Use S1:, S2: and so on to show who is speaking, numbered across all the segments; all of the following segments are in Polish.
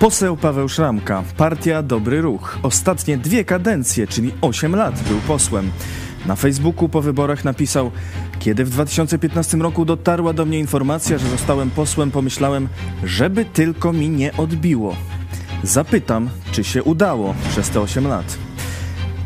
S1: Poseł Paweł Szramka, partia Dobry Ruch. Ostatnie dwie kadencje, czyli 8 lat był posłem. Na Facebooku po wyborach napisał: Kiedy w 2015 roku dotarła do mnie informacja, że zostałem posłem, pomyślałem, żeby tylko mi nie odbiło. Zapytam, czy się udało przez te 8 lat.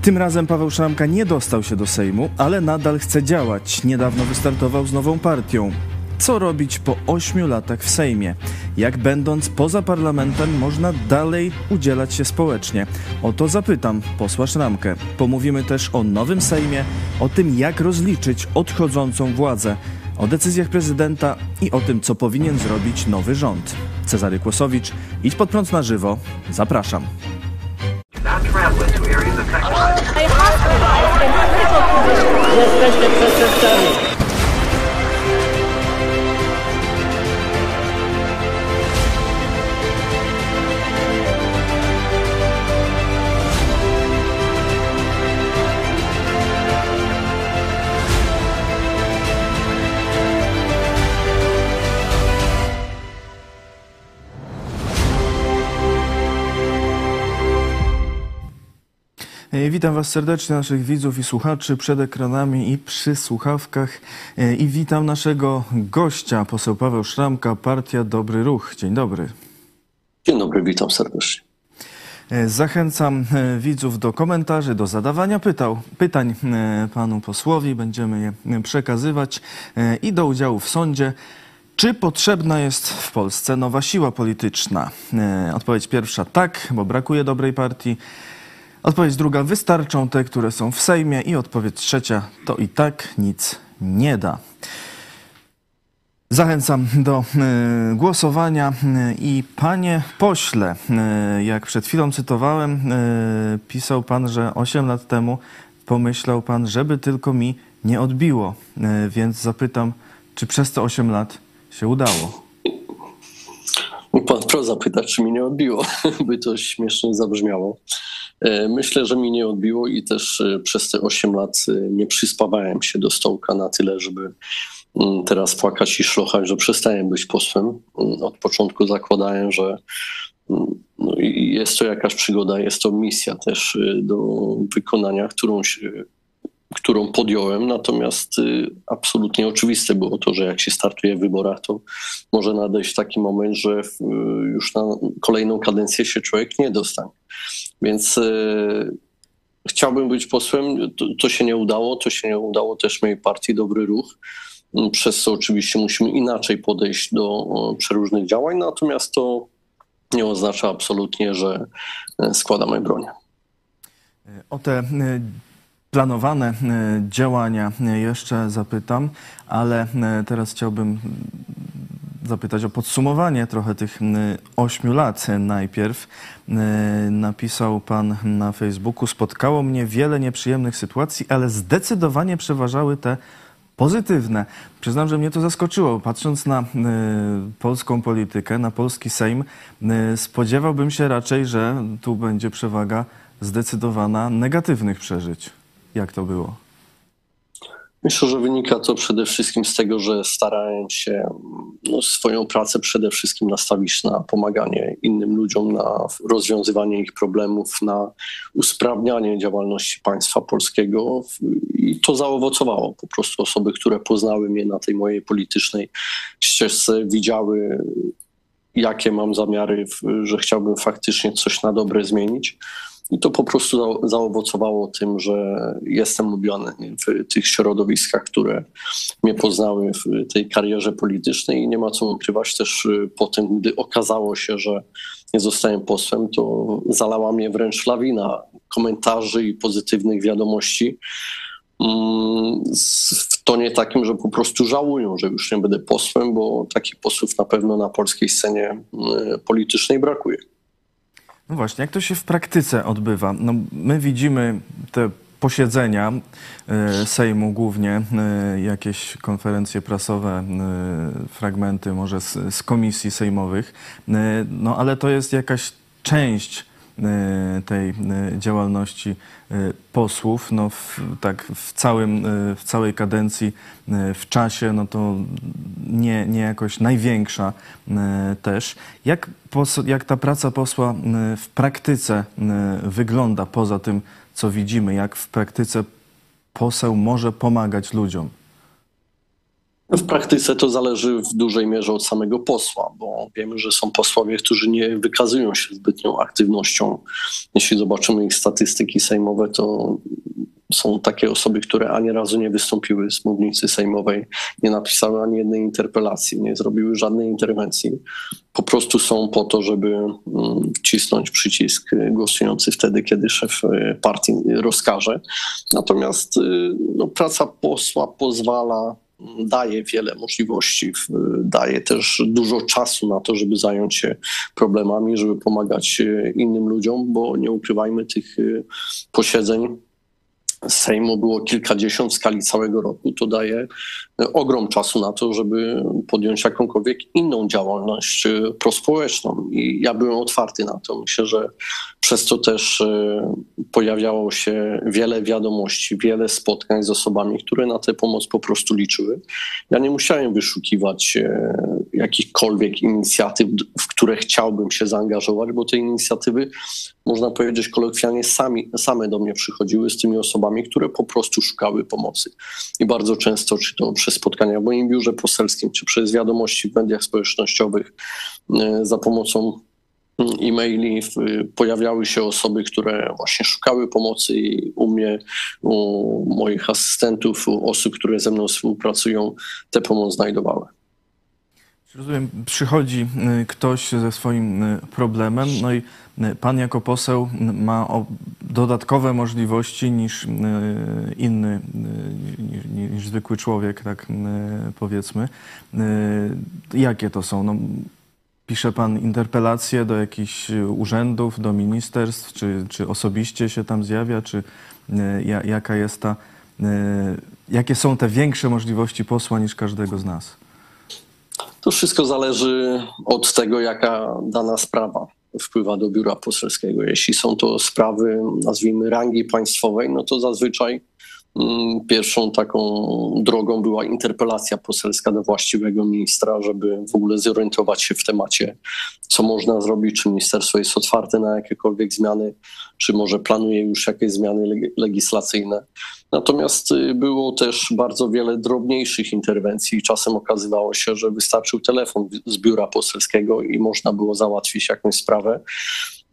S1: Tym razem Paweł Szramka nie dostał się do Sejmu, ale nadal chce działać. Niedawno wystartował z nową partią. Co robić po ośmiu latach w Sejmie? Jak będąc poza parlamentem można dalej udzielać się społecznie? O to zapytam posła Szramkę. Pomówimy też o nowym Sejmie, o tym jak rozliczyć odchodzącą władzę, o decyzjach prezydenta i o tym, co powinien zrobić nowy rząd. Cezary Kłosowicz, idź pod prąd na żywo. Zapraszam.
S2: Jesteście przestępcami.
S1: Witam Was serdecznie, naszych widzów i słuchaczy przed ekranami i przy słuchawkach. E, I witam naszego gościa, poseł Paweł Szramka, Partia Dobry Ruch. Dzień dobry.
S3: Dzień dobry, witam serdecznie.
S1: E, Zachęcam e, widzów do komentarzy, do zadawania pytał, pytań panu posłowi. Będziemy je przekazywać i do udziału w sądzie. Czy potrzebna jest w Polsce nowa siła polityczna? Odpowiedź pierwsza tak, bo brakuje dobrej partii. Odpowiedź druga wystarczą te, które są w Sejmie. I odpowiedź trzecia to i tak nic nie da. Zachęcam do e, głosowania E, i panie pośle, e, jak przed chwilą cytowałem, pisał pan, że 8 lat temu pomyślał pan, żeby tylko mi nie odbiło, więc zapytam, czy przez te 8 lat się udało?
S3: Pan wprost zapytać, czy mi nie odbiło, by to śmiesznie zabrzmiało. E, Myślę, że mi nie odbiło i też e, przez te 8 lat e, nie przyspawałem się do stołka na tyle, żeby mm, teraz płakać i szlochać, że przestałem być posłem. Mm, Od początku zakładałem, że mm, no jest to jakaś przygoda, jest to misja też do wykonania, którą się którą podjąłem, natomiast absolutnie oczywiste było to, że jak się startuje w wyborach, to może nadejść taki moment, że już na kolejną kadencję się człowiek nie dostanie. Więc y, chciałbym być posłem, to, to się nie udało, to się nie udało też mojej partii Dobry Ruch, Mm, przez co oczywiście musimy inaczej podejść do przeróżnych działań, natomiast to nie oznacza absolutnie, że e, składamy broń.
S1: O te e, planowane e, działania jeszcze zapytam, ale teraz chciałbym zapytać o podsumowanie trochę tych ośmiu lat najpierw. Napisał pan na Facebooku, spotkało mnie wiele nieprzyjemnych sytuacji, ale zdecydowanie przeważały te pozytywne. Przyznam, że mnie to zaskoczyło. Patrząc na polską politykę, na polski Sejm, spodziewałbym się raczej, że tu będzie przewaga zdecydowana negatywnych przeżyć. Jak to było?
S3: Myślę, że wynika to przede wszystkim z tego, że starałem się no, swoją pracę przede wszystkim nastawić na pomaganie innym ludziom, na rozwiązywanie ich problemów, na usprawnianie działalności państwa polskiego i to zaowocowało. Po prostu osoby, które poznały mnie na tej mojej politycznej ścieżce, widziały, jakie mam zamiary, że chciałbym faktycznie coś na dobre zmienić. I to po prostu za- zaowocowało tym, że jestem lubiany w tych środowiskach, które mnie poznały w tej karierze politycznej i nie ma co ukrywać też y, po tym, gdy okazało się, że nie zostałem posłem, to zalała mnie wręcz lawina komentarzy i pozytywnych wiadomości mm, w tonie takim, że po prostu żałują, że już nie będę posłem, bo takich posłów na pewno na polskiej scenie y, politycznej brakuje.
S1: No właśnie, jak to się w praktyce odbywa? No, my widzimy te posiedzenia y, Sejmu głównie, y, jakieś konferencje prasowe, y, fragmenty może z, z komisji sejmowych, no ale to jest jakaś część tej działalności posłów. No, w, tak w, całym, w całej kadencji, w czasie, no to nie, nie jakoś największa też. Jak, jak ta praca posła w praktyce wygląda poza tym, co widzimy? Jak w praktyce poseł może pomagać ludziom?
S3: W praktyce to zależy w dużej mierze od samego posła, bo wiemy, że są posłowie, którzy nie wykazują się zbytnią aktywnością. Jeśli zobaczymy ich statystyki sejmowe, to są takie osoby, które ani razu nie wystąpiły z mównicy sejmowej, nie napisały ani jednej interpelacji, nie zrobiły żadnej interwencji. Po prostu są po to, żeby mm, wcisnąć przycisk głosujący wtedy, kiedy szef y, partii rozkaże. Natomiast y, no, praca posła pozwala daje wiele możliwości, daje też dużo czasu na to, żeby zająć się problemami, żeby pomagać e, innym ludziom, bo nie ukrywajmy tych e, posiedzeń Sejmu było kilkadziesiąt w skali całego roku. To daje ogrom czasu na to, żeby podjąć jakąkolwiek inną działalność e, prospołeczną. I ja byłem otwarty na to. Myślę, że przez to też e, pojawiało się wiele wiadomości, wiele spotkań z osobami, które na tę pomoc po prostu liczyły. Ja nie musiałem wyszukiwać jakichkolwiek inicjatyw, w które chciałbym się zaangażować, bo te inicjatywy, można powiedzieć kolokwialnie, sami, same do mnie przychodziły z tymi osobami, które po prostu szukały pomocy. I bardzo często, czy to przez spotkania w moim biurze poselskim, czy przez wiadomości w mediach społecznościowych, e, za pomocą mm, e-maili pojawiały się osoby, które właśnie szukały pomocy i u mnie, u moich asystentów, u osób, które ze mną współpracują, tę pomoc znajdowały.
S1: Rozumiem, przychodzi y, ktoś ze swoim y, problemem, no i y, pan jako poseł ma dodatkowe możliwości niż inny, niż, niż zwykły człowiek, tak powiedzmy. Jakie to są? No, pisze pan interpelacje do jakichś urzędów, do ministerstw, czy, czy osobiście się tam zjawia, czy jaka jest ta, jakie są te większe możliwości posła niż każdego z nas?
S3: To wszystko zależy od tego, jaka dana sprawa wpływa do biura poselskiego. Jeśli są to sprawy, nazwijmy, rangi państwowej, no to zazwyczaj pierwszą taką drogą była interpelacja poselska do właściwego ministra, żeby w ogóle zorientować się w temacie, co można zrobić, czy ministerstwo jest otwarte na jakiekolwiek zmiany, czy może planuje już jakieś zmiany legislacyjne. Natomiast y, było też bardzo wiele drobniejszych interwencji. Czasem okazywało się, że wystarczył telefon z biura poselskiego i można było załatwić jakąś sprawę.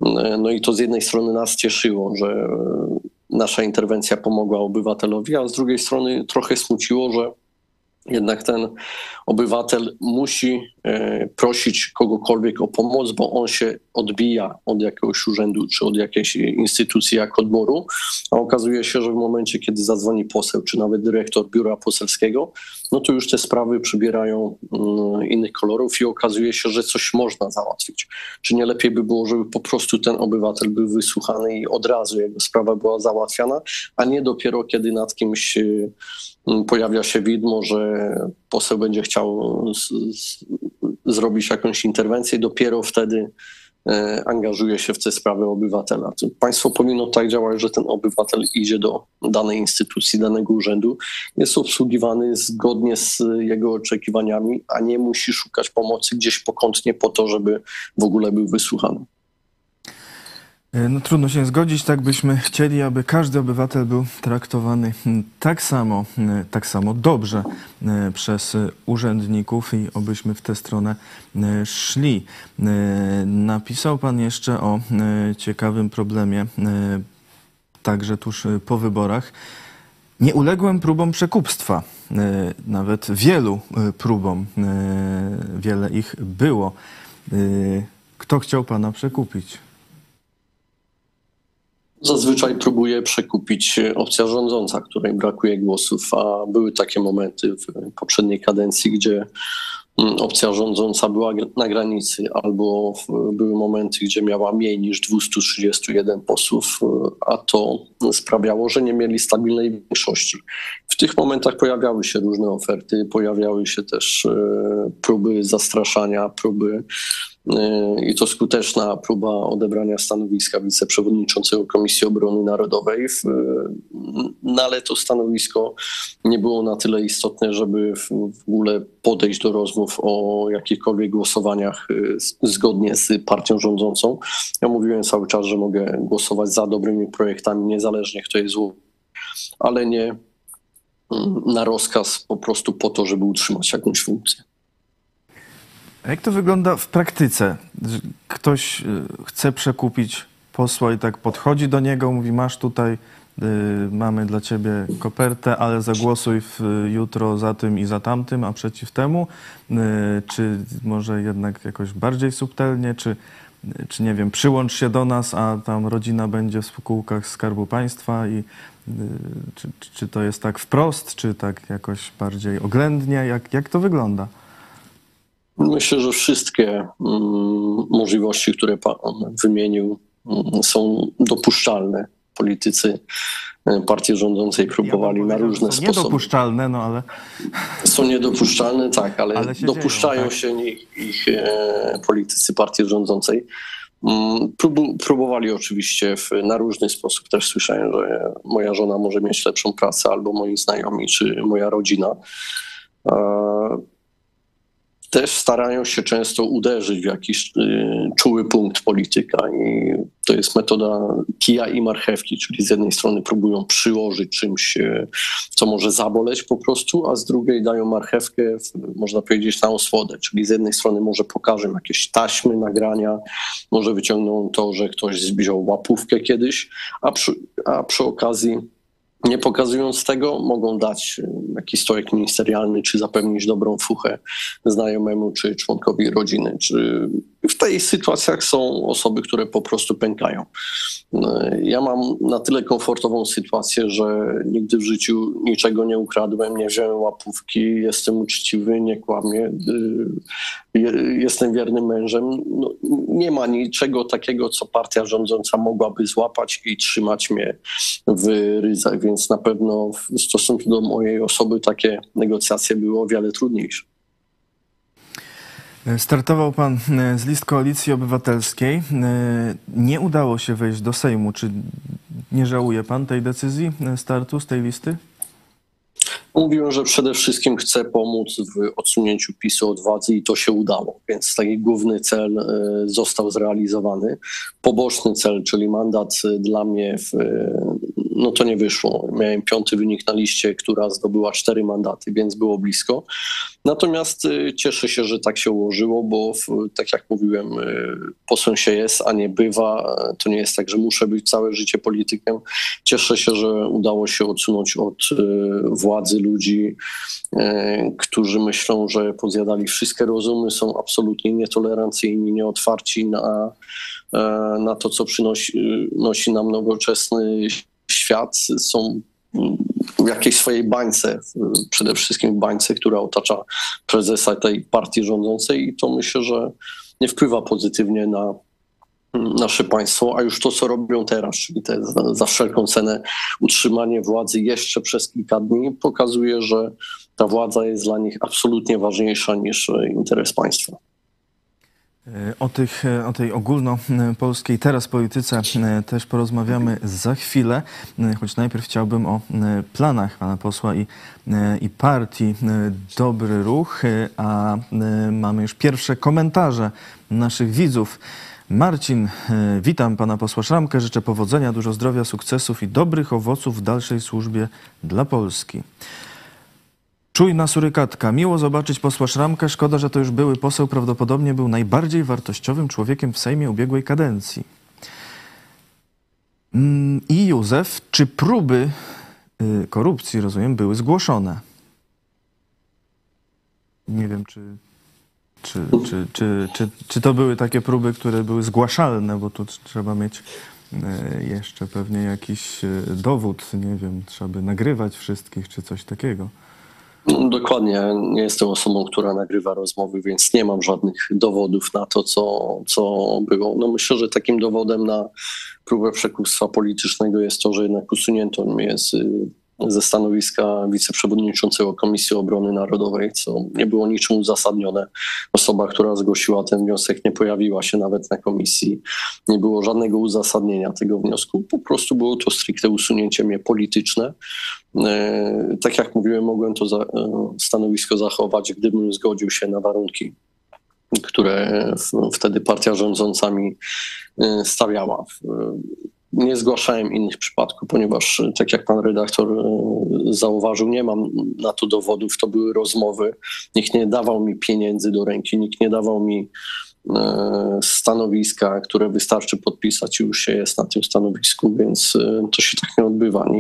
S3: Y, no i to z jednej strony nas cieszyło, że nasza interwencja pomogła obywatelowi, a z drugiej strony trochę smuciło, że jednak ten obywatel musi e, prosić kogokolwiek o pomoc, bo on się odbija od jakiegoś urzędu czy od jakiejś instytucji jak odboru, a okazuje się, że w momencie, kiedy zadzwoni poseł czy nawet dyrektor biura poselskiego, no to już te sprawy przybierają mm, innych kolorów i okazuje się, że coś można załatwić. Czy nie lepiej by było, żeby po prostu ten obywatel był wysłuchany i od razu jego sprawa była załatwiana, a nie dopiero kiedy nad kimś mm, pojawia się widmo, że poseł będzie chciał z, z, zrobić jakąś interwencję, dopiero wtedy e, angażuje się w te sprawy obywatela. Państwo powinno tak działać, że ten obywatel idzie do danej instytucji, danego urzędu, jest obsługiwany zgodnie z jego oczekiwaniami, a nie musi szukać pomocy gdzieś pokątnie po to, żeby w ogóle był wysłuchany.
S1: E, no trudno się zgodzić, tak byśmy chcieli, aby każdy obywatel był traktowany hmm, tak samo, hmm, tak samo dobrze hmm, przez urzędników i obyśmy w tę stronę szli. Napisał Pan jeszcze o ciekawym problemie, także tuż po wyborach. Nie uległem próbom przekupstwa, nawet wielu próbom, wiele ich było. Kto chciał Pana przekupić?
S3: Zazwyczaj próbuje przekupić opcja rządząca, której brakuje głosów, a były takie momenty w poprzedniej kadencji, gdzie opcja rządząca była na granicy, albo były momenty, gdzie miała mniej niż 231 posłów, a to sprawiało, że nie mieli stabilnej większości. W tych momentach pojawiały się różne oferty, pojawiały się też e, próby zastraszania, próby e, i to skuteczna próba odebrania stanowiska wiceprzewodniczącego Komisji Obrony Narodowej, no ale to stanowisko nie było na tyle istotne, żeby w ogóle podejść do rozmów o jakichkolwiek głosowaniach e, zgodnie z partią rządzącą. Ja mówiłem cały czas, że mogę głosować za dobrymi projektami, niezależnie kto jest zły, ale nie na rozkaz po prostu po to, żeby utrzymać jakąś funkcję.
S1: A jak to wygląda w praktyce? Ktoś y, chce przekupić posła i tak podchodzi do niego, mówi masz tutaj, y, mamy dla ciebie kopertę, ale zagłosuj w, jutro za tym i za tamtym, a przeciw temu? Y, czy może jednak jakoś bardziej subtelnie, czy, czy nie wiem, przyłącz się do nas, a tam rodzina będzie w spółkach Skarbu Państwa i czy, czy to jest tak wprost, czy tak jakoś bardziej oględnie? Jak, jak to wygląda?
S3: Myślę, że wszystkie mm, możliwości, które Pan wymienił, mm, są dopuszczalne. Politycy e, partii rządzącej próbowali ja na różne są sposoby.
S1: Niedopuszczalne, no ale.
S3: Są niedopuszczalne, tak, ale, ale dopuszczają dzieją, tak? się ich, ich e, politycy partii rządzącej. Mm, próbowali oczywiście w, na różny sposób. Też słyszałem, że moja żona może mieć lepszą pracę, albo moi znajomi, czy moja rodzina też starają się często uderzyć w jakiś y, czuły punkt polityka i to jest metoda kija i marchewki, czyli z jednej strony próbują przyłożyć czymś, y, co może zaboleć po prostu, a z drugiej dają marchewkę, można powiedzieć, na osłodę, czyli z jednej strony może pokażą jakieś taśmy, nagrania, może wyciągną to, że ktoś wziął łapówkę kiedyś, a przy, a przy okazji nie pokazując tego, mogą dać y, jakiś stojek ministerialny, czy zapewnić dobrą fuchę znajomemu, czy członkowi rodziny. Czy w tych sytuacjach są osoby, które po prostu pękają. No, ja mam na tyle komfortową sytuację, że nigdy w życiu niczego nie ukradłem, nie wziąłem łapówki, jestem uczciwy, nie kłamię, y, jestem wiernym mężem. No, nie ma niczego takiego, co partia rządząca mogłaby złapać i trzymać mnie w ryzach, więc na pewno w stosunku do mojej osoby takie negocjacje były o wiele trudniejsze.
S1: Startował pan e, z list Koalicji Obywatelskiej. E, nie udało się wejść do Sejmu. Czy nie żałuje pan tej decyzji e, startu z tej listy?
S3: Mówiłem, że przede wszystkim chcę pomóc w odsunięciu PiSu od władzy i to się udało. Więc taki główny cel został zrealizowany. Poboczny cel, czyli mandat dla mnie w no to nie wyszło. Miałem piąty wynik na liście, która zdobyła cztery mandaty, więc było blisko. Natomiast y, cieszę się, że tak się ułożyło, bo tak jak mówiłem, y, posłem się jest, a nie bywa. To nie jest tak, że muszę być całe życie politykiem. Cieszę się, że udało się odsunąć od y, władzy ludzi, którzy myślą, że pozjadali wszystkie rozumy, są absolutnie nietolerancyjni, nieotwarci na, na to, co przynosi nosi nam nowoczesny świat są w jakiejś swojej bańce, przede wszystkim w bańce, która otacza prezesa tej partii rządzącej i to myślę, że nie wpływa pozytywnie na nasze państwo, a już to, co robią teraz, czyli te za, wszelką cenę utrzymanie władzy jeszcze przez kilka dni, pokazuje, że ta władza jest dla nich absolutnie ważniejsza niż interes państwa.
S1: O, tych, o tej ogólnopolskiej teraz polityce e, też porozmawiamy za chwilę, e, choć najpierw chciałbym o e, planach pana posła i, i partii Dobry Ruch, a mamy już pierwsze komentarze naszych widzów. Marcin, witam pana posła Szramkę, życzę powodzenia, dużo zdrowia, sukcesów i dobrych owoców w dalszej służbie dla Polski. Czujna surykatka. Miło zobaczyć posła Szramkę. Szkoda, że to już były poseł. Prawdopodobnie był najbardziej wartościowym człowiekiem w Sejmie ubiegłej kadencji. Mm, I Józef, czy próby y, korupcji, rozumiem, były zgłoszone? Nie wiem, czy, czy, czy, czy, czy, czy to były takie próby, które były zgłaszalne, bo tu trzeba mieć y, jeszcze pewnie jakiś y, dowód, nie wiem, trzeba by nagrywać wszystkich, czy coś takiego.
S3: No, dokładnie. Nie jestem osobą, która nagrywa rozmowy, więc nie mam żadnych dowodów na to, co, co było. No myślę, że takim dowodem na próbę przekupstwa politycznego jest to, że jednak usunięto mnie z ze stanowiska wiceprzewodniczącego Komisji Obrony Narodowej, co nie było niczym uzasadnione. Osoba, która zgłosiła ten wniosek, nie pojawiła się nawet na komisji. Nie było żadnego uzasadnienia tego wniosku. Po prostu było to stricte usunięcie mnie polityczne. E, tak jak mówiłem, mogłem to e, stanowisko zachować, gdybym zgodził się na warunki które wtedy partia rządząca mi e, stawiała nie zgłaszałem innych przypadków, ponieważ, tak jak pan redaktor e, zauważył, nie mam na to dowodów. To były rozmowy. Nikt nie dawał mi pieniędzy do ręki, nikt nie dawał mi e, stanowiska, które wystarczy podpisać i już się jest na tym stanowisku, więc e, to się tak nie odbywa.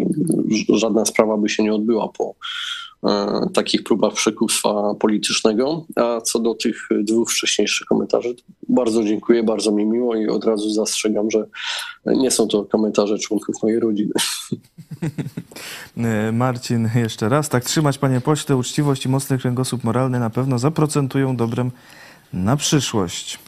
S3: Żadna sprawa by się nie odbyła po E, takich próbach przekupstwa politycznego. A co do tych dwóch wcześniejszych komentarzy, bardzo dziękuję, bardzo mi miło i od razu zastrzegam, że nie są to komentarze członków mojej rodziny.
S1: E, Marcin, jeszcze raz. Tak trzymać, panie pośle, uczciwość i mocny kręgosłup moralny na pewno zaprocentują dobrem na przyszłość.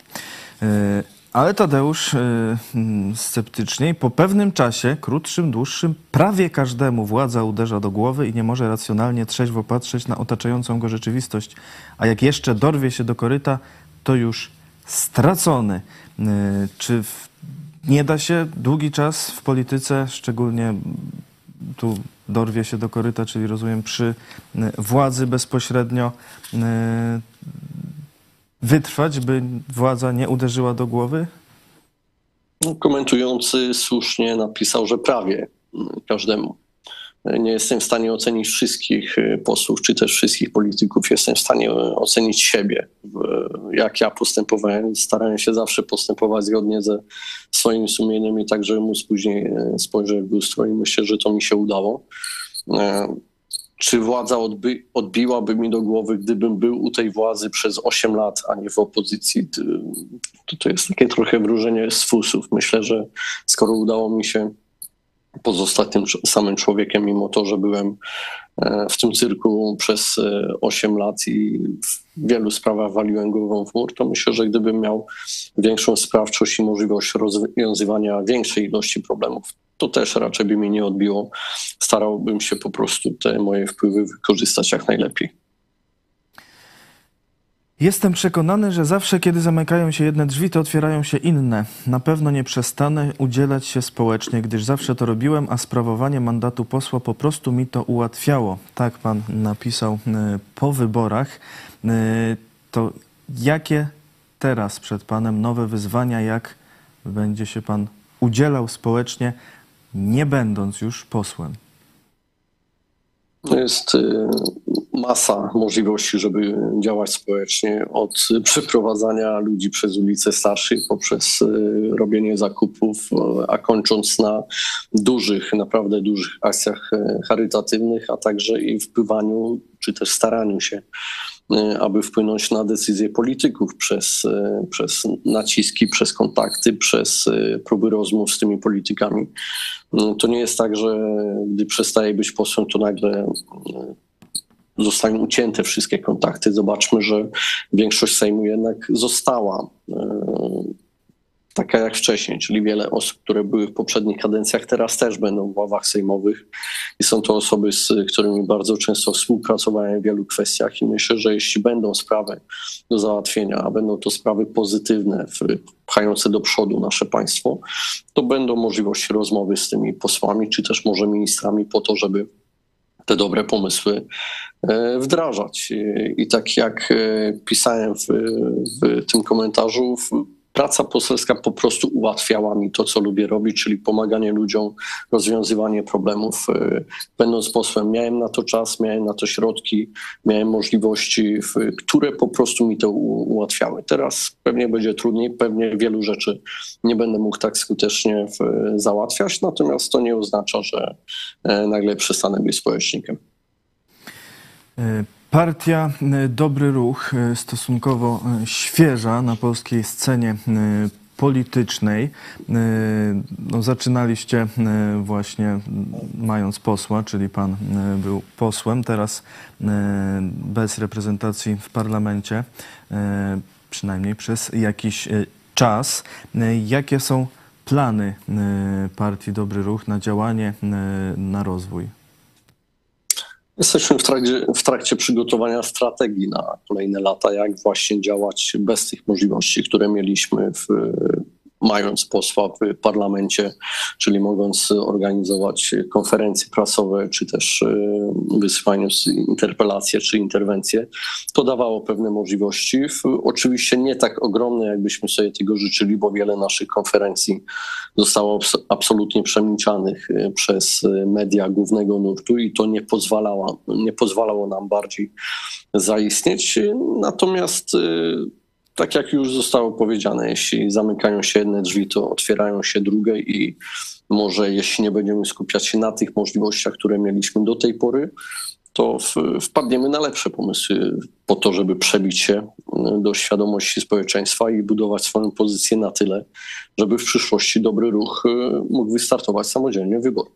S1: Ale Tadeusz yy, sceptyczniej. Po pewnym czasie, krótszym, dłuższym, prawie każdemu władza uderza do głowy i nie może racjonalnie trzeźwo patrzeć na otaczającą go rzeczywistość. A jak jeszcze dorwie się do koryta, to już stracony. Yy, czy w, nie da się długi czas w polityce, szczególnie tu dorwie się do koryta, czyli rozumiem przy władzy bezpośrednio, yy, wytrwać, by władza nie uderzyła do głowy?
S3: Komentujący słusznie napisał, że prawie każdemu. Nie jestem w stanie ocenić wszystkich y, posłów, czy też wszystkich polityków. Jestem w stanie ocenić siebie. Jak ja postępowałem, starałem się zawsze postępować zgodnie ze swoim sumieniem i tak, żeby móc później y, spojrzeć w lustro i myślę, że to mi się udało. Czy władza odby, odbiłaby mi do głowy, gdybym był u tej władzy przez 8 lat, a nie w opozycji. To, to jest takie trochę wróżenie z fusów. Myślę, że skoro udało mi się pozostać tym samym człowiekiem, mimo to, że byłem e, w tym cyrku przez 8 e, lat i w wielu sprawach waliłem głową w mur, to myślę, że gdybym miał większą sprawczość i możliwość rozwiązywania większej ilości problemów, to też raczej by mi nie odbiło. Starałbym się po prostu te moje wpływy wykorzystać jak najlepiej.
S1: Jestem przekonany, że zawsze, kiedy zamykają się jedne drzwi, to otwierają się inne. Na pewno nie przestanę udzielać się społecznie, gdyż zawsze to robiłem, a sprawowanie mandatu posła po prostu mi to ułatwiało. Tak pan napisał e, po wyborach. E, to jakie teraz przed panem nowe wyzwania, jak będzie się pan udzielał społecznie nie będąc już posłem?
S3: Jest y, masa możliwości, żeby działać społecznie, od przeprowadzania ludzi przez ulice starszych poprzez y, robienie zakupów, a kończąc na dużych, naprawdę dużych akcjach y, charytatywnych, a także i wpływaniu czy też staraniu się E, aby wpłynąć na decyzje polityków przez, e, przez naciski, przez kontakty, przez e, próby rozmów z tymi politykami. To nie jest tak, że gdy przestaje być posłem, to nagle zostaną ucięte wszystkie kontakty. Zobaczmy, że większość Sejmu jednak została taka jak wcześniej, czyli wiele osób, które były w poprzednich kadencjach, teraz też będą w ławach sejmowych i są to osoby, z którymi bardzo często współpracowałem w wielu kwestiach i myślę, że jeśli będą sprawy do załatwienia, a będą to sprawy pozytywne, pchające do przodu nasze państwo, to będą możliwości rozmowy z tymi posłami, czy też może ministrami po to, żeby te dobre pomysły e, wdrażać. I tak jak e, pisałem w, w tym komentarzu, praca poselska po prostu ułatwiała mi to, co lubię robić, czyli pomaganie ludziom, rozwiązywanie problemów. E, będąc posłem, miałem na to czas, miałem na to środki, miałem możliwości, które po prostu mi to ułatwiały. Teraz pewnie będzie trudniej, pewnie wielu rzeczy nie będę mógł tak skutecznie załatwiać, natomiast to nie oznacza, że e, nagle przestanę być społecznikiem.
S1: E, Partia e, Dobry Ruch, e, stosunkowo e, świeża na polskiej scenie politycznej. No, zaczynaliście właśnie mając posła, czyli pan był posłem, teraz bez reprezentacji w parlamencie, przynajmniej przez jakiś czas. Jakie są plany partii Dobry Ruch na działanie, na rozwój?
S3: Jesteśmy w trakcie, w trakcie przygotowania strategii na kolejne lata, jak właśnie działać bez tych możliwości, które mieliśmy w mając posła w parlamencie, czyli mogąc organizować konferencje prasowe, czy też e, wysyłając interpelacje czy interwencje, to dawało pewne możliwości. Oczywiście nie tak ogromne, jakbyśmy sobie tego życzyli, bo wiele naszych konferencji zostało absolutnie przemilczanych e, przez media głównego nurtu i to nie pozwalało, nie pozwalało nam bardziej zaistnieć. Natomiast e, tak jak już zostało powiedziane, jeśli zamykają się jedne drzwi, to otwierają się drugie i może jeśli nie będziemy skupiać się na tych możliwościach, które mieliśmy do tej pory, to wpadniemy na lepsze pomysły po to, żeby przebić się do świadomości społeczeństwa i budować swoją pozycję na tyle, żeby w przyszłości dobry ruch e, mógł wystartować samodzielnie w wyborach.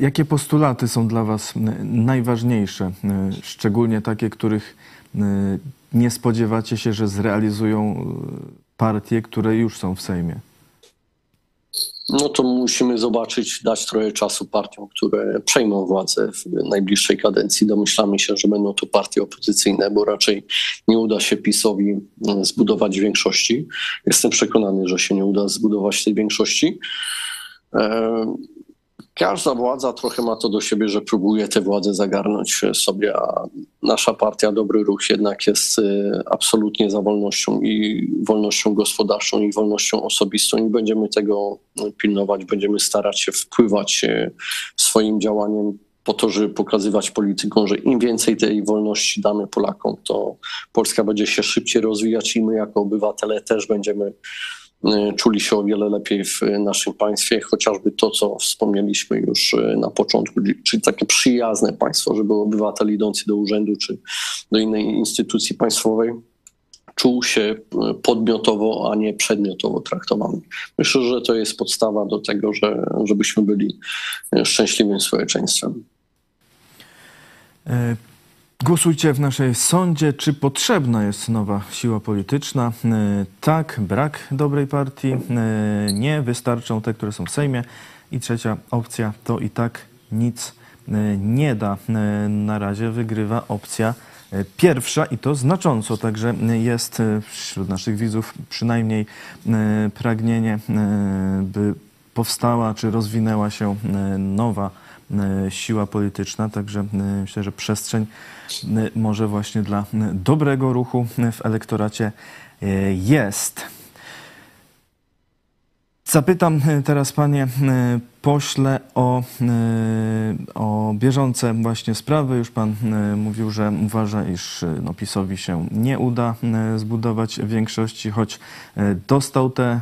S1: Jakie postulaty są dla Was najważniejsze, e, szczególnie takie, których e, nie spodziewacie się, że zrealizują y, partie, które już są w Sejmie?
S3: No to musimy zobaczyć, dać trochę czasu partiom, które przejmą władzę w najbliższej kadencji. Domyślamy się, że będą to partie opozycyjne, bo raczej nie uda się PiSowi y, zbudować większości. Jestem przekonany, że się nie uda zbudować tej większości. Każda władza trochę ma to do siebie, że próbuje tę władzę zagarnąć sobie, a nasza partia Dobry Ruch jednak jest y, absolutnie za wolnością i wolnością gospodarczą i wolnością osobistą i będziemy tego pilnować, będziemy starać się wpływać y, swoim działaniem po to, żeby pokazywać politykom, że im więcej tej wolności damy Polakom, to Polska będzie się szybciej rozwijać i my jako obywatele też będziemy Y, czuli się o wiele lepiej w naszym państwie, chociażby to, co wspomnieliśmy już y, na początku, czyli takie przyjazne państwo, żeby obywatel idący do urzędu czy do innej instytucji państwowej czuł się y, podmiotowo, a nie przedmiotowo traktowany. Myślę, że to jest podstawa do tego, że, żebyśmy byli szczęśliwym społeczeństwem.
S1: Głosujcie w naszej sądzie, czy potrzebna jest nowa siła polityczna. E, tak, brak dobrej partii. E, nie, wystarczą te, które są w Sejmie. I trzecia opcja to i tak nic e, nie da. Na razie wygrywa opcja pierwsza i to znacząco. Także jest wśród naszych widzów przynajmniej pragnienie, by powstała czy rozwinęła się nowa siła polityczna, także e, myślę, że przestrzeń e, może właśnie dla dobrego ruchu w elektoracie jest. Zapytam teraz panie pośle o, o bieżące właśnie sprawy. Już pan mówił, że uważa, iż no, PiSowi się nie uda zbudować większości, choć dostał tę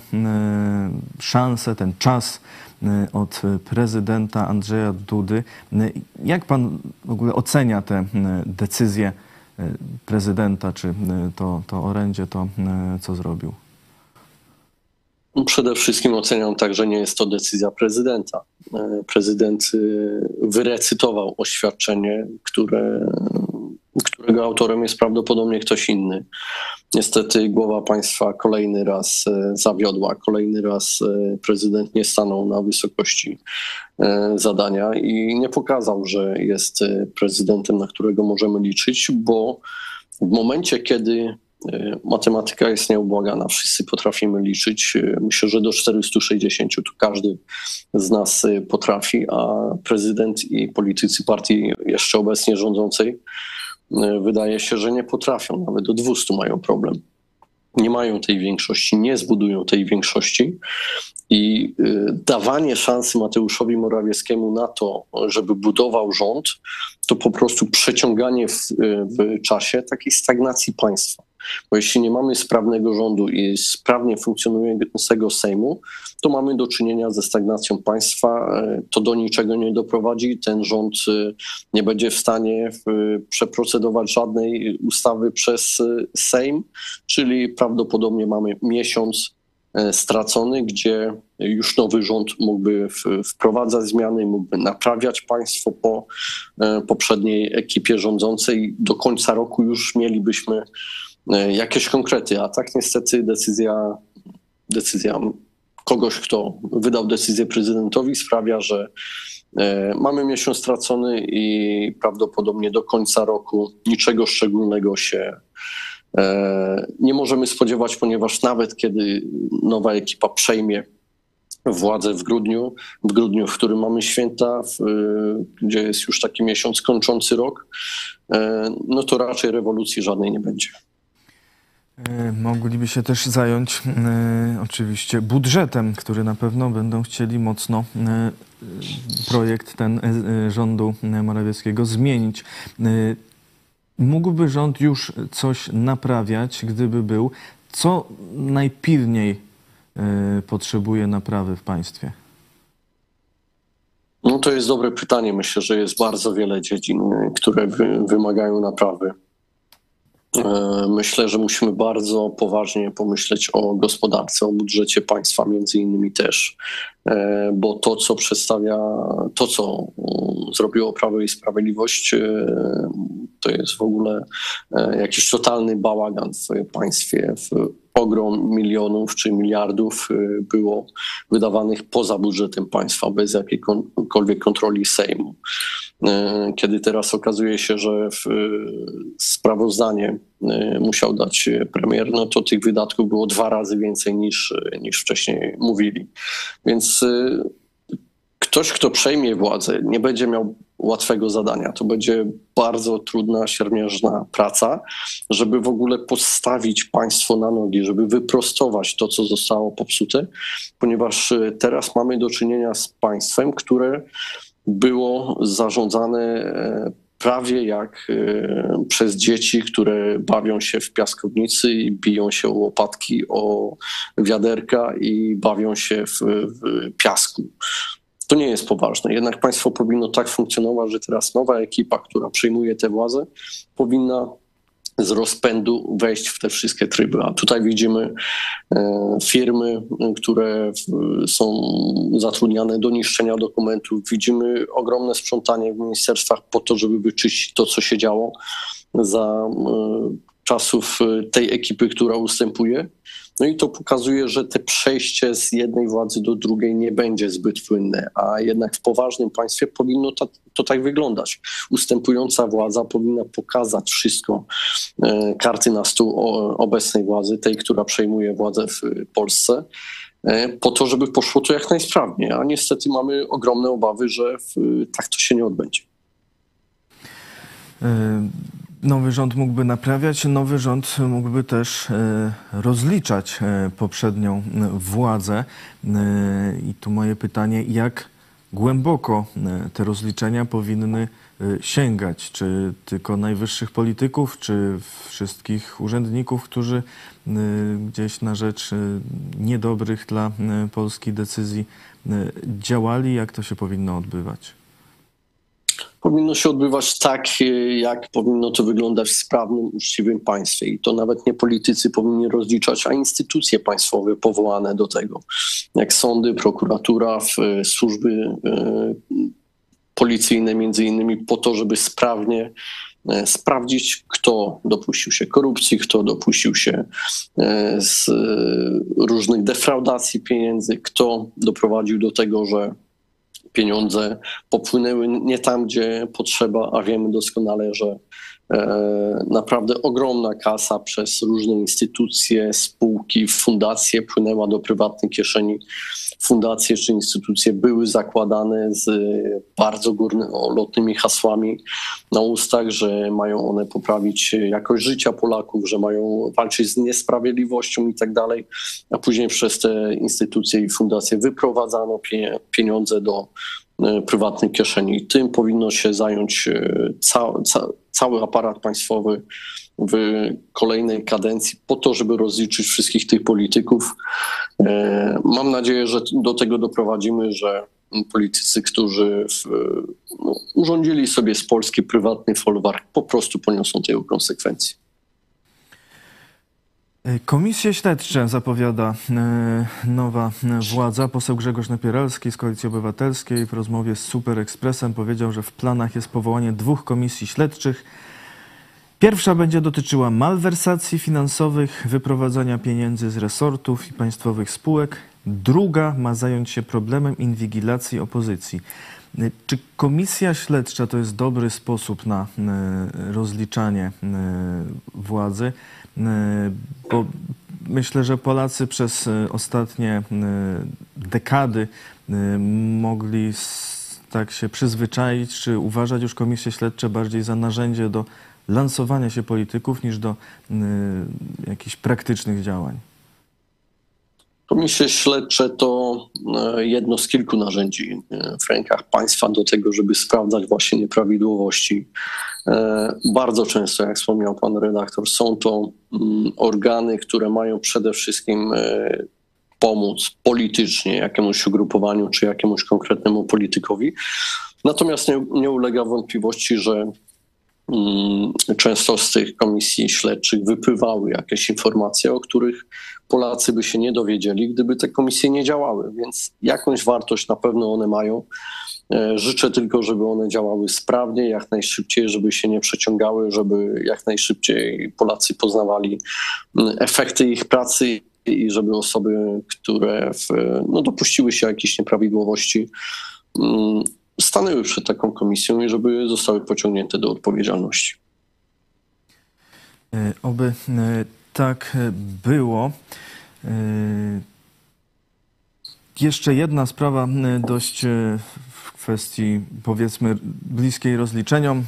S1: szansę, ten czas od prezydenta Andrzeja Dudy. Y, jak pan w ogóle ocenia te y, decyzje prezydenta, czy to, to orędzie, to co zrobił?
S3: Przede wszystkim oceniam tak, że nie jest to decyzja prezydenta. Prezydent wyrecytował oświadczenie, które którego autorem jest prawdopodobnie ktoś inny. Niestety głowa państwa kolejny raz e, zawiodła, kolejny raz e, prezydent nie stanął na wysokości e, zadania i nie pokazał, że jest prezydentem, na którego możemy liczyć, bo w momencie, kiedy matematyka jest nieubłagana, wszyscy potrafimy liczyć. Myślę, że do 460 to każdy z nas potrafi, a prezydent i politycy partii jeszcze obecnie rządzącej wydaje się, że nie potrafią, nawet do 200 mają problem. Nie mają tej większości, nie zbudują tej większości i e, dawanie szansy Mateuszowi Morawieckiemu na to, żeby budował rząd, to po prostu przeciąganie w, e, w czasie takiej stagnacji państwa. Bo jeśli nie mamy sprawnego rządu i sprawnie funkcjonującego Sejmu, to mamy do czynienia ze stagnacją państwa. To do niczego nie doprowadzi. Ten rząd e, nie będzie w stanie przeprocedować żadnej ustawy przez e, Sejm, czyli prawdopodobnie mamy miesiąc stracony, gdzie już nowy rząd mógłby wprowadzać zmiany, mógłby naprawiać państwo po poprzedniej ekipie rządzącej. Do końca roku już mielibyśmy jakieś konkrety, a tak niestety decyzja, decyzja kogoś, kto wydał decyzję prezydentowi, sprawia, że e, mamy miesiąc stracony i prawdopodobnie do końca roku niczego szczególnego się e, nie możemy spodziewać, ponieważ nawet kiedy nowa ekipa przejmie władzę w grudniu, w grudniu, w którym mamy święta, w, gdzie jest już taki miesiąc kończący rok, e, no to raczej rewolucji żadnej nie będzie.
S1: E, mogliby się też zająć e, oczywiście budżetem, który na pewno będą chcieli mocno e, projekt ten rządu Morawieckiego zmienić. Mógłby rząd już coś naprawiać, gdyby był. Co najpilniej potrzebuje naprawy w państwie?
S3: No to jest dobre pytanie. Myślę, że jest bardzo wiele dziedzin, które wymagają naprawy. E, myślę, że musimy bardzo poważnie pomyśleć o gospodarce, o budżecie państwa między innymi też, e, bo to, co przedstawia, to, co mm, zrobiło Prawo i Sprawiedliwość, e, to jest w ogóle jakiś totalny bałagan w państwie, w ogrom milionów czy miliardów było wydawanych poza budżetem państwa, bez jakiejkolwiek kontroli Sejmu. E, kiedy teraz okazuje się, że e, sprawozdanie e, musiał dać premier, no to tych wydatków było dwa razy więcej niż, niż wcześniej mówili. Więc ktoś, kto przejmie władzę, nie będzie miał łatwego zadania. To będzie bardzo trudna, siermiężna praca, żeby w ogóle postawić państwo na nogi, żeby wyprostować to, co zostało popsute, ponieważ teraz mamy do czynienia z państwem, które było zarządzane e, prawie jak e, przez dzieci, które bawią się w piaskownicy i biją się o łopatki, o wiaderka i bawią się w, w piasku. To nie jest poważne. Jednak państwo powinno tak funkcjonować, że teraz nowa ekipa, która przejmuje tę władzę, powinna z rozpędu wejść w te wszystkie tryby. A tutaj widzimy e, firmy, które są zatrudniane do niszczenia dokumentów. Widzimy ogromne sprzątanie w ministerstwach po to, żeby wyczyścić to, co się działo za e, czasów e, tej ekipy, która ustępuje. No i to pokazuje, że te przejście z jednej władzy do drugiej nie będzie zbyt płynne, a jednak w poważnym państwie powinno to, tak wyglądać. Ustępująca władza powinna pokazać wszystko, e, karty na stół obecnej władzy, tej, która przejmuje władzę w Polsce e, po to, żeby poszło to jak najsprawniej, a niestety mamy ogromne obawy, że tak to się nie odbędzie.
S1: Nowy rząd mógłby naprawiać, nowy rząd mógłby też e, rozliczać e, poprzednią e, władzę. I tu moje pytanie, jak głęboko te rozliczenia powinny sięgać? Czy tylko najwyższych polityków, czy wszystkich urzędników, którzy gdzieś na rzecz niedobrych dla Polski decyzji działali? Jak to się powinno odbywać?
S3: Powinno się odbywać tak, e, jak powinno to wyglądać w sprawnym, uczciwym państwie. I to nawet nie politycy powinni rozliczać, a instytucje państwowe powołane do tego, jak sądy, prokuratura, e, służby e, policyjne między innymi po to, żeby sprawnie sprawdzić, kto dopuścił się korupcji, kto dopuścił się z różnych defraudacji pieniędzy, kto doprowadził do tego, że pieniądze popłynęły nie tam, gdzie potrzeba, a wiemy doskonale, że e, naprawdę ogromna kasa przez różne instytucje, spółki, fundacje płynęła do prywatnej kieszeni fundacje czy instytucje były zakładane z bardzo górnolotnymi hasłami na ustach, że mają one poprawić jakość życia Polaków, że mają walczyć z niesprawiedliwością i tak dalej, a później przez te instytucje i fundacje wyprowadzano pieniądze do e, prywatnej kieszeni. Tym powinno się zająć e, ca ca cały aparat państwowy w kolejnej kadencji po to, żeby rozliczyć wszystkich tych polityków. E, mam nadzieję, że do tego doprowadzimy, że politycy, którzy w, no, urządzili sobie z Polski prywatny folwark, po prostu poniosą tego konsekwencje.
S1: Komisje śledcze zapowiada nowa władza. Poseł Grzegorz Napieralski z Koalicji Obywatelskiej w rozmowie z Super Expressem powiedział, że w planach jest powołanie dwóch komisji śledczych. Pierwsza będzie dotyczyła malwersacji finansowych, wyprowadzania pieniędzy z resortów i państwowych spółek. Druga ma zająć się problemem inwigilacji opozycji. Czy komisja śledcza to jest dobry sposób na e, rozliczanie e, władzy? E, bo myślę, że Polacy przez ostatnie dekady mogli tak się przyzwyczaić, czy uważać już komisje śledcze bardziej za narzędzie do lansowania się polityków niż do jakichś praktycznych działań.
S3: Komisje śledcze to e, jedno z kilku narzędzi e, w rękach państwa do tego, żeby sprawdzać właśnie nieprawidłowości. E, bardzo często, jak wspomniał pan redaktor, są to mm, organy, które mają przede wszystkim pomóc politycznie jakiemuś ugrupowaniu czy jakiemuś konkretnemu politykowi. Natomiast nie, nie ulega wątpliwości, że często z tych komisji śledczych wypływały jakieś informacje, o których Polacy by się nie dowiedzieli, gdyby te komisje nie działały, więc jakąś wartość na pewno one mają. E, życzę tylko, żeby one działały sprawnie, jak najszybciej, żeby się nie przeciągały, żeby jak najszybciej Polacy poznawali mm, efekty ich pracy i żeby osoby, które w, no, dopuściły się jakichś nieprawidłowości, mm, stanęły przed taką komisją i żeby zostały pociągnięte do odpowiedzialności.
S1: E, oby e, tak było. E, jeszcze jedna sprawa dość w kwestii powiedzmy bliskiej rozliczeniom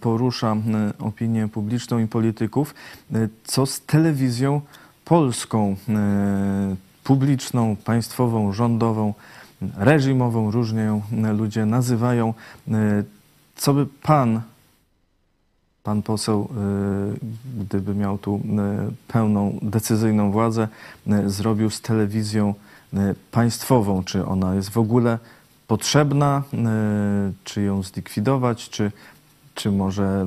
S1: porusza opinię publiczną i polityków. Co z telewizją polską, publiczną, państwową, rządową? Reżimową, różnie ją ludzie nazywają. E, co by pan, pan poseł, e, gdyby miał tu e, pełną, decyzyjną władzę, zrobił z telewizją państwową? Czy ona jest w ogóle potrzebna? Czy ją zlikwidować? Czy, czy może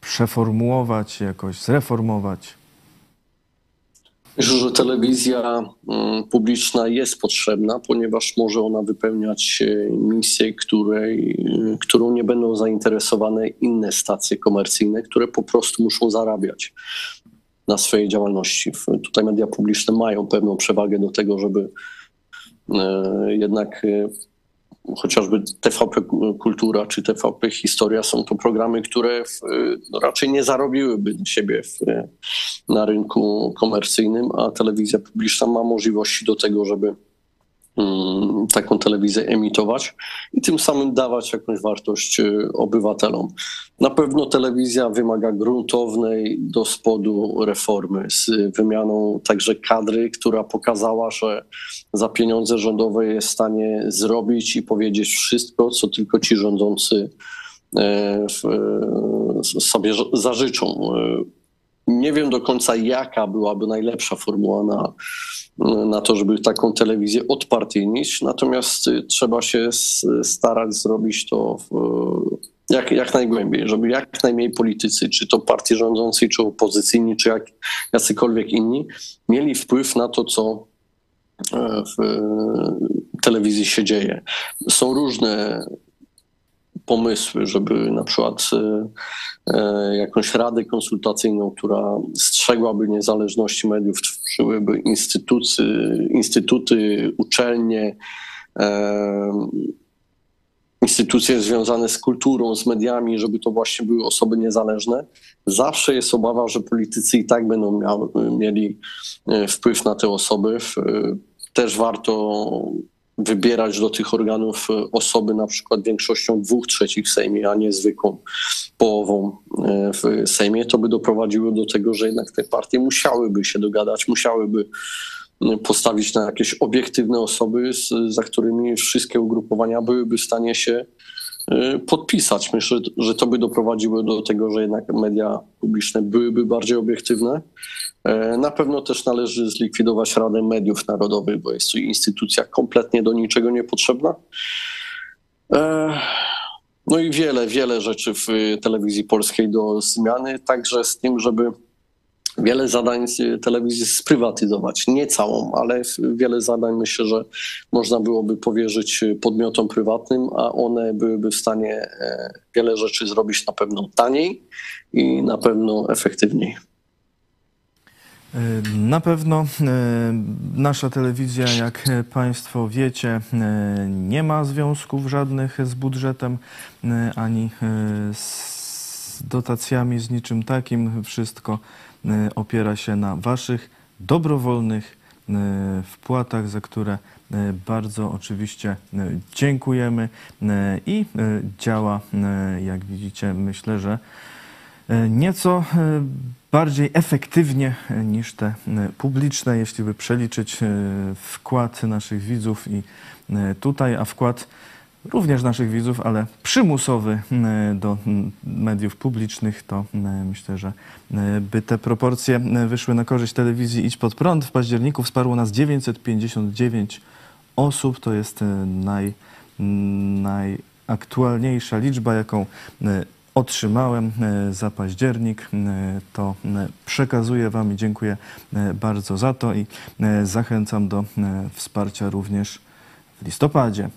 S1: przeformułować, jakoś zreformować?
S3: Myślę, że telewizja mm, publiczna jest potrzebna, ponieważ może ona wypełniać e, misję, której, e, którą nie będą zainteresowane inne stacje komercyjne, które po prostu muszą zarabiać na swojej działalności. Tutaj media publiczne mają pewną przewagę do tego, żeby e, jednak chociażby TVP Kultura czy TVP Historia są to programy, które w, no raczej nie zarobiłyby siebie w, na rynku komercyjnym, a telewizja publiczna ma możliwości do tego, żeby taką telewizję emitować i tym samym dawać jakąś wartość y, obywatelom. Na pewno telewizja wymaga gruntownej do spodu reformy z wymianą także kadry, która pokazała, że za pieniądze rządowe jest w stanie zrobić i powiedzieć wszystko, co tylko ci rządzący e, sobie zażyczą. Nie wiem do końca, jaka byłaby najlepsza formuła na, na to, żeby taką telewizję odpartyjnić, natomiast y, trzeba się starać zrobić to w, jak, jak najgłębiej, żeby jak najmniej politycy, czy to partii rządzącej, czy opozycyjni, czy jak, jacykolwiek inni, mieli wpływ na to, co e, w telewizji się dzieje. Są różne pomysły, żeby na przykład e, e, jakąś radę konsultacyjną, która strzegłaby niezależności mediów, tworzyłyby instytuty, instytuty uczelnie, e, instytucje związane z kulturą, z mediami, żeby to właśnie były osoby niezależne. Zawsze jest obawa, że politycy i tak będą miały, mieli wpływ na te osoby. Też warto wybierać do tych organów e, osoby na przykład większością dwóch trzecich w Sejmie, a nie zwykłą połową e, w Sejmie, to by doprowadziło do tego, że jednak te partie musiałyby się dogadać, musiałyby postawić na jakieś obiektywne osoby, za którymi wszystkie ugrupowania byłyby w stanie się e, podpisać. Myślę, że to by doprowadziło do tego, że jednak media publiczne byłyby bardziej obiektywne, na pewno też należy zlikwidować Radę Mediów Narodowych, bo jest to instytucja kompletnie do niczego niepotrzebna. E, no i wiele, wiele rzeczy w telewizji polskiej do zmiany, także z tym, żeby wiele zadań telewizji sprywatyzować. Nie całą, ale wiele zadań myślę, że można byłoby powierzyć podmiotom prywatnym, a one byłyby w stanie e, wiele rzeczy zrobić na pewno taniej i na pewno efektywniej.
S1: E, na pewno e, nasza telewizja, jak Państwo wiecie, nie ma związków żadnych z budżetem ani z dotacjami, z niczym takim. Wszystko E, opiera się na Waszych dobrowolnych e, wpłatach, za które e, bardzo oczywiście dziękujemy i działa, jak widzicie, myślę, że nieco bardziej efektywnie niż te publiczne, jeśli by przeliczyć wkład naszych widzów i tutaj, a wkład również naszych widzów, ale przymusowy do mediów publicznych, to myślę, że by te proporcje wyszły na korzyść telewizji Idź Pod Prąd. W październiku wsparło nas 959 osób. To jest naj, najaktualniejsza liczba, jaką otrzymałem za październik. To przekazuję Wam i dziękuję bardzo za to i zachęcam do wsparcia również w listopadzie.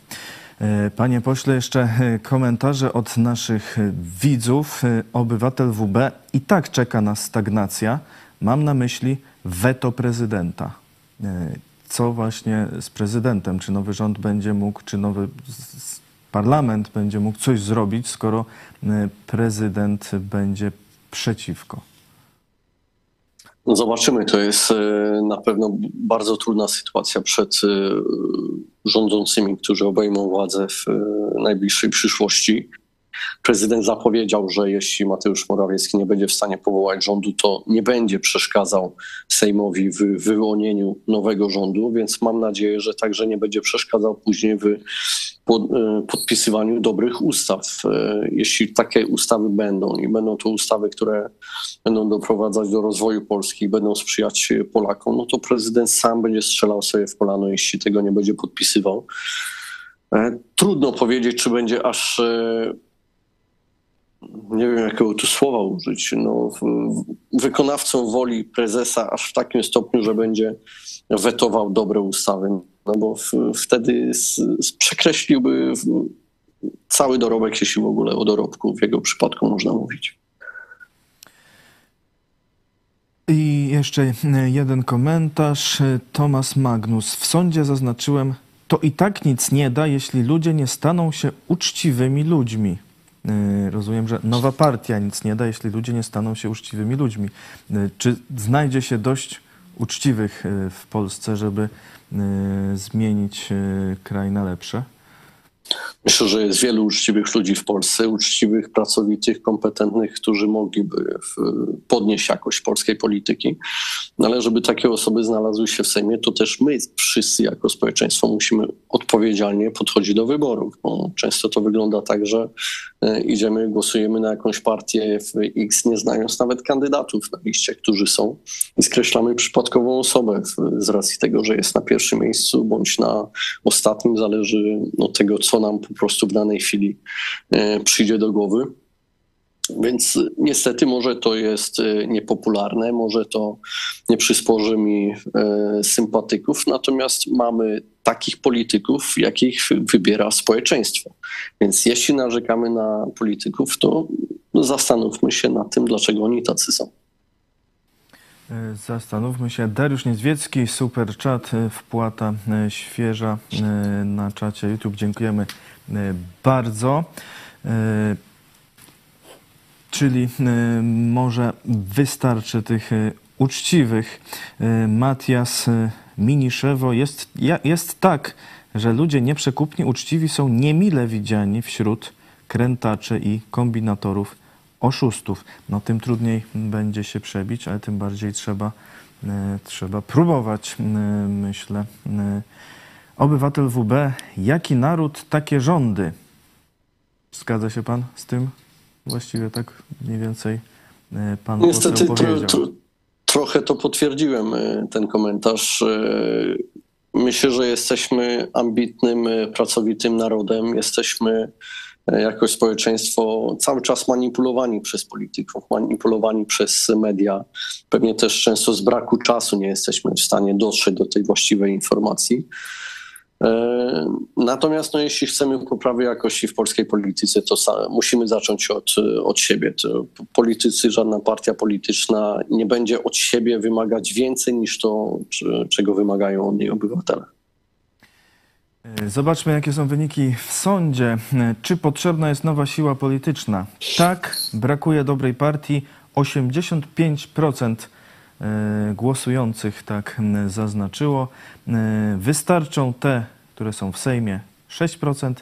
S1: E, panie pośle, jeszcze e, komentarze od naszych e, widzów. Obywatel WB i tak czeka na stagnacja. Mam na myśli weto prezydenta. Co właśnie z prezydentem? Czy nowy rząd będzie mógł, czy nowy parlament będzie mógł coś zrobić, skoro prezydent będzie przeciwko?
S3: No zobaczymy, to jest e, na pewno bardzo trudna sytuacja przed e, rządzącymi, którzy obejmą władzę w e, najbliższej przyszłości. Prezydent zapowiedział, że jeśli Mateusz Morawiecki nie będzie w stanie powołać rządu, to nie będzie przeszkadzał Sejmowi w wyłonieniu nowego rządu, więc mam nadzieję, że także nie będzie przeszkadzał później w E, podpisywaniu dobrych ustaw. E, jeśli takie ustawy będą i będą to ustawy, które będą doprowadzać do rozwoju Polski i będą sprzyjać Polakom, no to prezydent sam będzie strzelał sobie w kolano, jeśli tego nie będzie podpisywał. E, trudno powiedzieć, czy będzie aż nie wiem jakiego tu słowa użyć, no, wykonawcą woli prezesa aż w takim stopniu, że będzie wetował dobre ustawy no bo w, wtedy z, z przekreśliłby cały dorobek, jeśli w ogóle o dorobku w jego przypadku można mówić.
S1: I jeszcze jeden komentarz. Tomasz Magnus. W sądzie zaznaczyłem, to i tak nic nie da, jeśli ludzie nie staną się uczciwymi ludźmi. E, rozumiem, że nowa partia nic nie da, jeśli ludzie nie staną się uczciwymi ludźmi. E, czy znajdzie się dość uczciwych e, w Polsce, żeby Y, zmienić y, kraj na lepsze?
S3: Myślę, że jest wielu uczciwych ludzi w Polsce, uczciwych, pracowitych, kompetentnych, którzy mogliby podnieść jakość polskiej polityki. No ale żeby takie osoby znalazły się w Sejmie, to też my wszyscy jako społeczeństwo musimy odpowiedzialnie podchodzić do wyborów. Bo często to wygląda tak, że e, idziemy, głosujemy na jakąś partię w X, nie znając nawet kandydatów na liście, którzy są i skreślamy przypadkową osobę z racji tego, że jest na pierwszym miejscu bądź na ostatnim, zależy od tego, co nam po prostu w danej chwili e, przyjdzie do głowy. Więc niestety może to jest e, niepopularne, może to nie przysporzy mi e, sympatyków, natomiast mamy takich polityków, jakich wybiera społeczeństwo. Więc jeśli narzekamy na polityków, to zastanówmy się nad tym, dlaczego oni tacy są.
S1: Zastanówmy się. Dariusz Niedźwiecki, super czat, wpłata świeża na czacie YouTube. Dziękujemy E, bardzo. E, czyli e, może wystarczy tych uczciwych. Matias Miniszewo jest, jest tak, że ludzie nieprzekupni, uczciwi są niemile widziani wśród krętaczy i kombinatorów oszustów. No tym trudniej będzie się przebić, ale tym bardziej trzeba, trzeba próbować, myślę. Obywatel WB, jaki naród, takie rządy. Zgadza się pan z tym? Właściwie tak mniej więcej e, pan Niestety powiedział. Tro, tro,
S3: trochę to potwierdziłem, e, ten komentarz. E, myślę, że jesteśmy ambitnym, pracowitym narodem. Jesteśmy jako społeczeństwo cały czas manipulowani przez polityków, manipulowani przez media. Pewnie też często z braku czasu nie jesteśmy w stanie dotrzeć do tej właściwej informacji. E, natomiast no, jeśli chcemy poprawy jakości w polskiej polityce, to musimy zacząć od, od siebie. To politycy, żadna partia polityczna nie będzie od siebie wymagać więcej niż to, czego wymagają od niej obywatele.
S1: E, zobaczmy, jakie są wyniki w sądzie. E, czy potrzebna jest nowa siła polityczna? Tak, brakuje dobrej partii. 85% E, głosujących tak zaznaczyło. Wystarczą te, które są w Sejmie 6%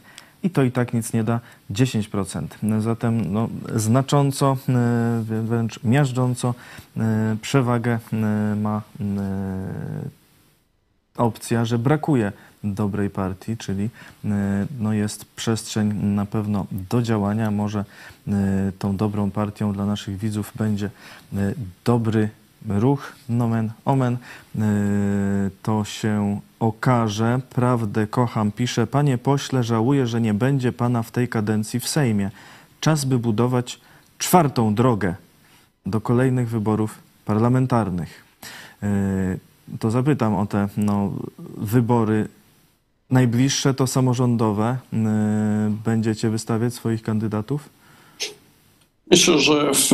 S1: i to i tak nic nie da 10%. Zatem no, znacząco, wręcz miażdżąco przewagę ma opcja, że brakuje dobrej partii, czyli no, jest przestrzeń na pewno do działania. Może tą dobrą partią dla naszych widzów będzie dobry ruch, nomen omen, to się okaże. Prawdę kocham, pisze. Panie pośle, żałuję, że nie będzie pana w tej kadencji w Sejmie. Czas, by budować czwartą drogę do kolejnych wyborów parlamentarnych. Y, to zapytam o te no, wybory najbliższe, to samorządowe. Y, będziecie wystawiać swoich kandydatów?
S3: Myślę, że w,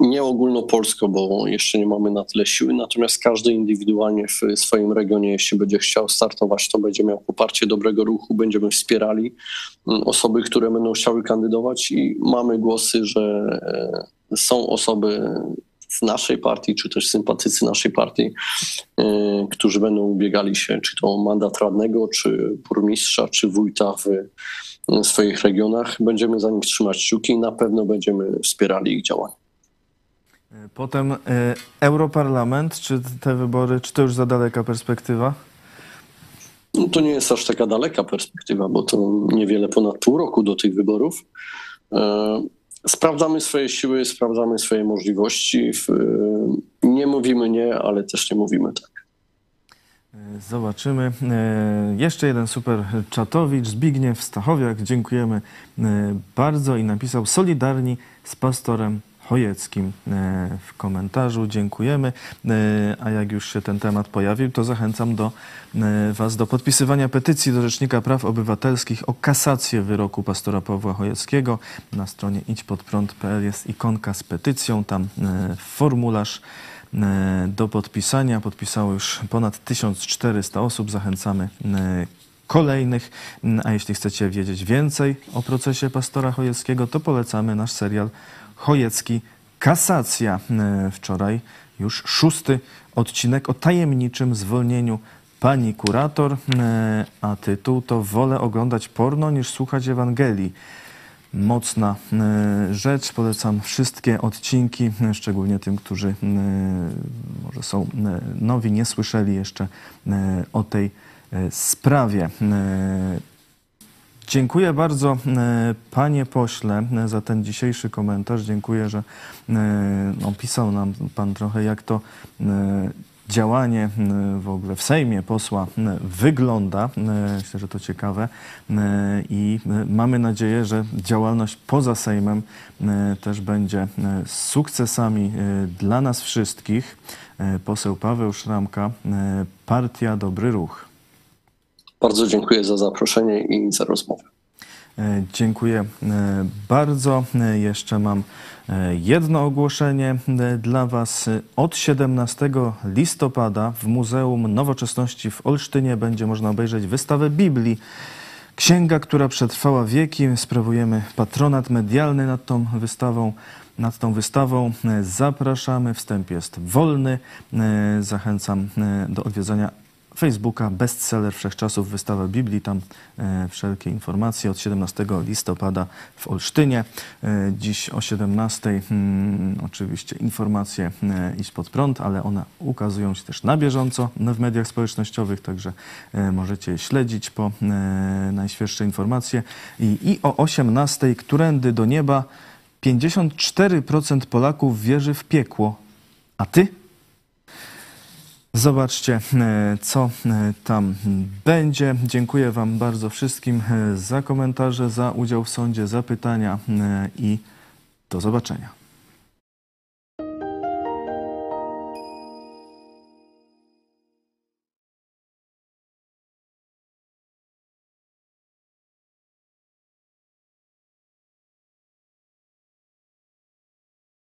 S3: nie ogólnopolsko, bo jeszcze nie mamy na tyle siły, natomiast każdy indywidualnie w swoim regionie, jeśli będzie chciał startować, to będzie miał poparcie dobrego ruchu, będziemy wspierali mm, osoby, które będą chciały kandydować i mamy głosy, że e, są osoby z naszej partii, czy też sympatycy naszej partii, e, którzy będą ubiegali się, czy to mandat radnego, czy burmistrza, czy wójta w w swoich regionach. Będziemy za nich trzymać kciuki i na pewno będziemy wspierali ich działania.
S1: Potem y, Europarlament, czy te wybory, czy to już za daleka perspektywa?
S3: No, to nie jest aż taka daleka perspektywa, bo to niewiele ponad pół roku do tych wyborów. Sprawdzamy swoje siły, sprawdzamy swoje możliwości. Nie mówimy nie, ale też nie mówimy tak.
S1: Zobaczymy. E, jeszcze jeden super czatowicz, Zbigniew Stachowiak. Dziękujemy e, bardzo i napisał Solidarni z pastorem Chojeckim e, w komentarzu. Dziękujemy. A jak już się ten temat pojawił, to zachęcam do Was do podpisywania petycji do Rzecznika Praw Obywatelskich o kasację wyroku pastora Pawła Chojeckiego. Na stronie idźpodprąd.pl jest ikonka z petycją, tam formularz E, do podpisania. Podpisało już ponad 1400 osób. Zachęcamy e, kolejnych. A jeśli chcecie wiedzieć więcej o procesie pastora Chojeckiego, to polecamy nasz serial Chojecki Kasacja. E, wczoraj już szósty odcinek o tajemniczym zwolnieniu pani kurator, a tytuł to Wolę oglądać porno niż słuchać Ewangelii mocna e, rzecz. Polecam wszystkie odcinki, e, szczególnie tym, którzy e, może są nowi, nie słyszeli jeszcze o tej sprawie. Dziękuję bardzo panie pośle za ten dzisiejszy komentarz. Dziękuję, że opisał nam pan trochę jak to działanie w ogóle w Sejmie posła wygląda. Myślę, że to ciekawe i mamy nadzieję, że działalność poza Sejmem też będzie sukcesami dla nas wszystkich. Poseł Paweł Szramka, Partia Dobry Ruch.
S3: Bardzo dziękuję za zaproszenie i za rozmowę.
S1: Dziękuję bardzo. Jeszcze mam E, jedno ogłoszenie e, dla Was. Od 17 listopada w Muzeum Nowoczesności w Olsztynie będzie można obejrzeć wystawę Biblii. Księga, która przetrwała wieki. Sprawujemy patronat medialny nad tą wystawą. Nad tą wystawą e, zapraszamy. Wstęp jest wolny. Zachęcam do odwiedzenia Facebooka, bestseller wszechczasów, wystawa Biblii, tam e, wszelkie informacje od 17 listopada w Olsztynie. E, dziś o 17 hmm, oczywiście informacje e, iść pod prąd, ale one ukazują się też na bieżąco w mediach społecznościowych, także e, możecie śledzić po e, najświeższe informacje. I, I o 18 którędy do nieba 54% Polaków wierzy w piekło. A ty? Zobaczcie, e, co e, tam będzie. Dziękuję Wam bardzo wszystkim e, za komentarze, za udział w sądzie, za pytania i do zobaczenia.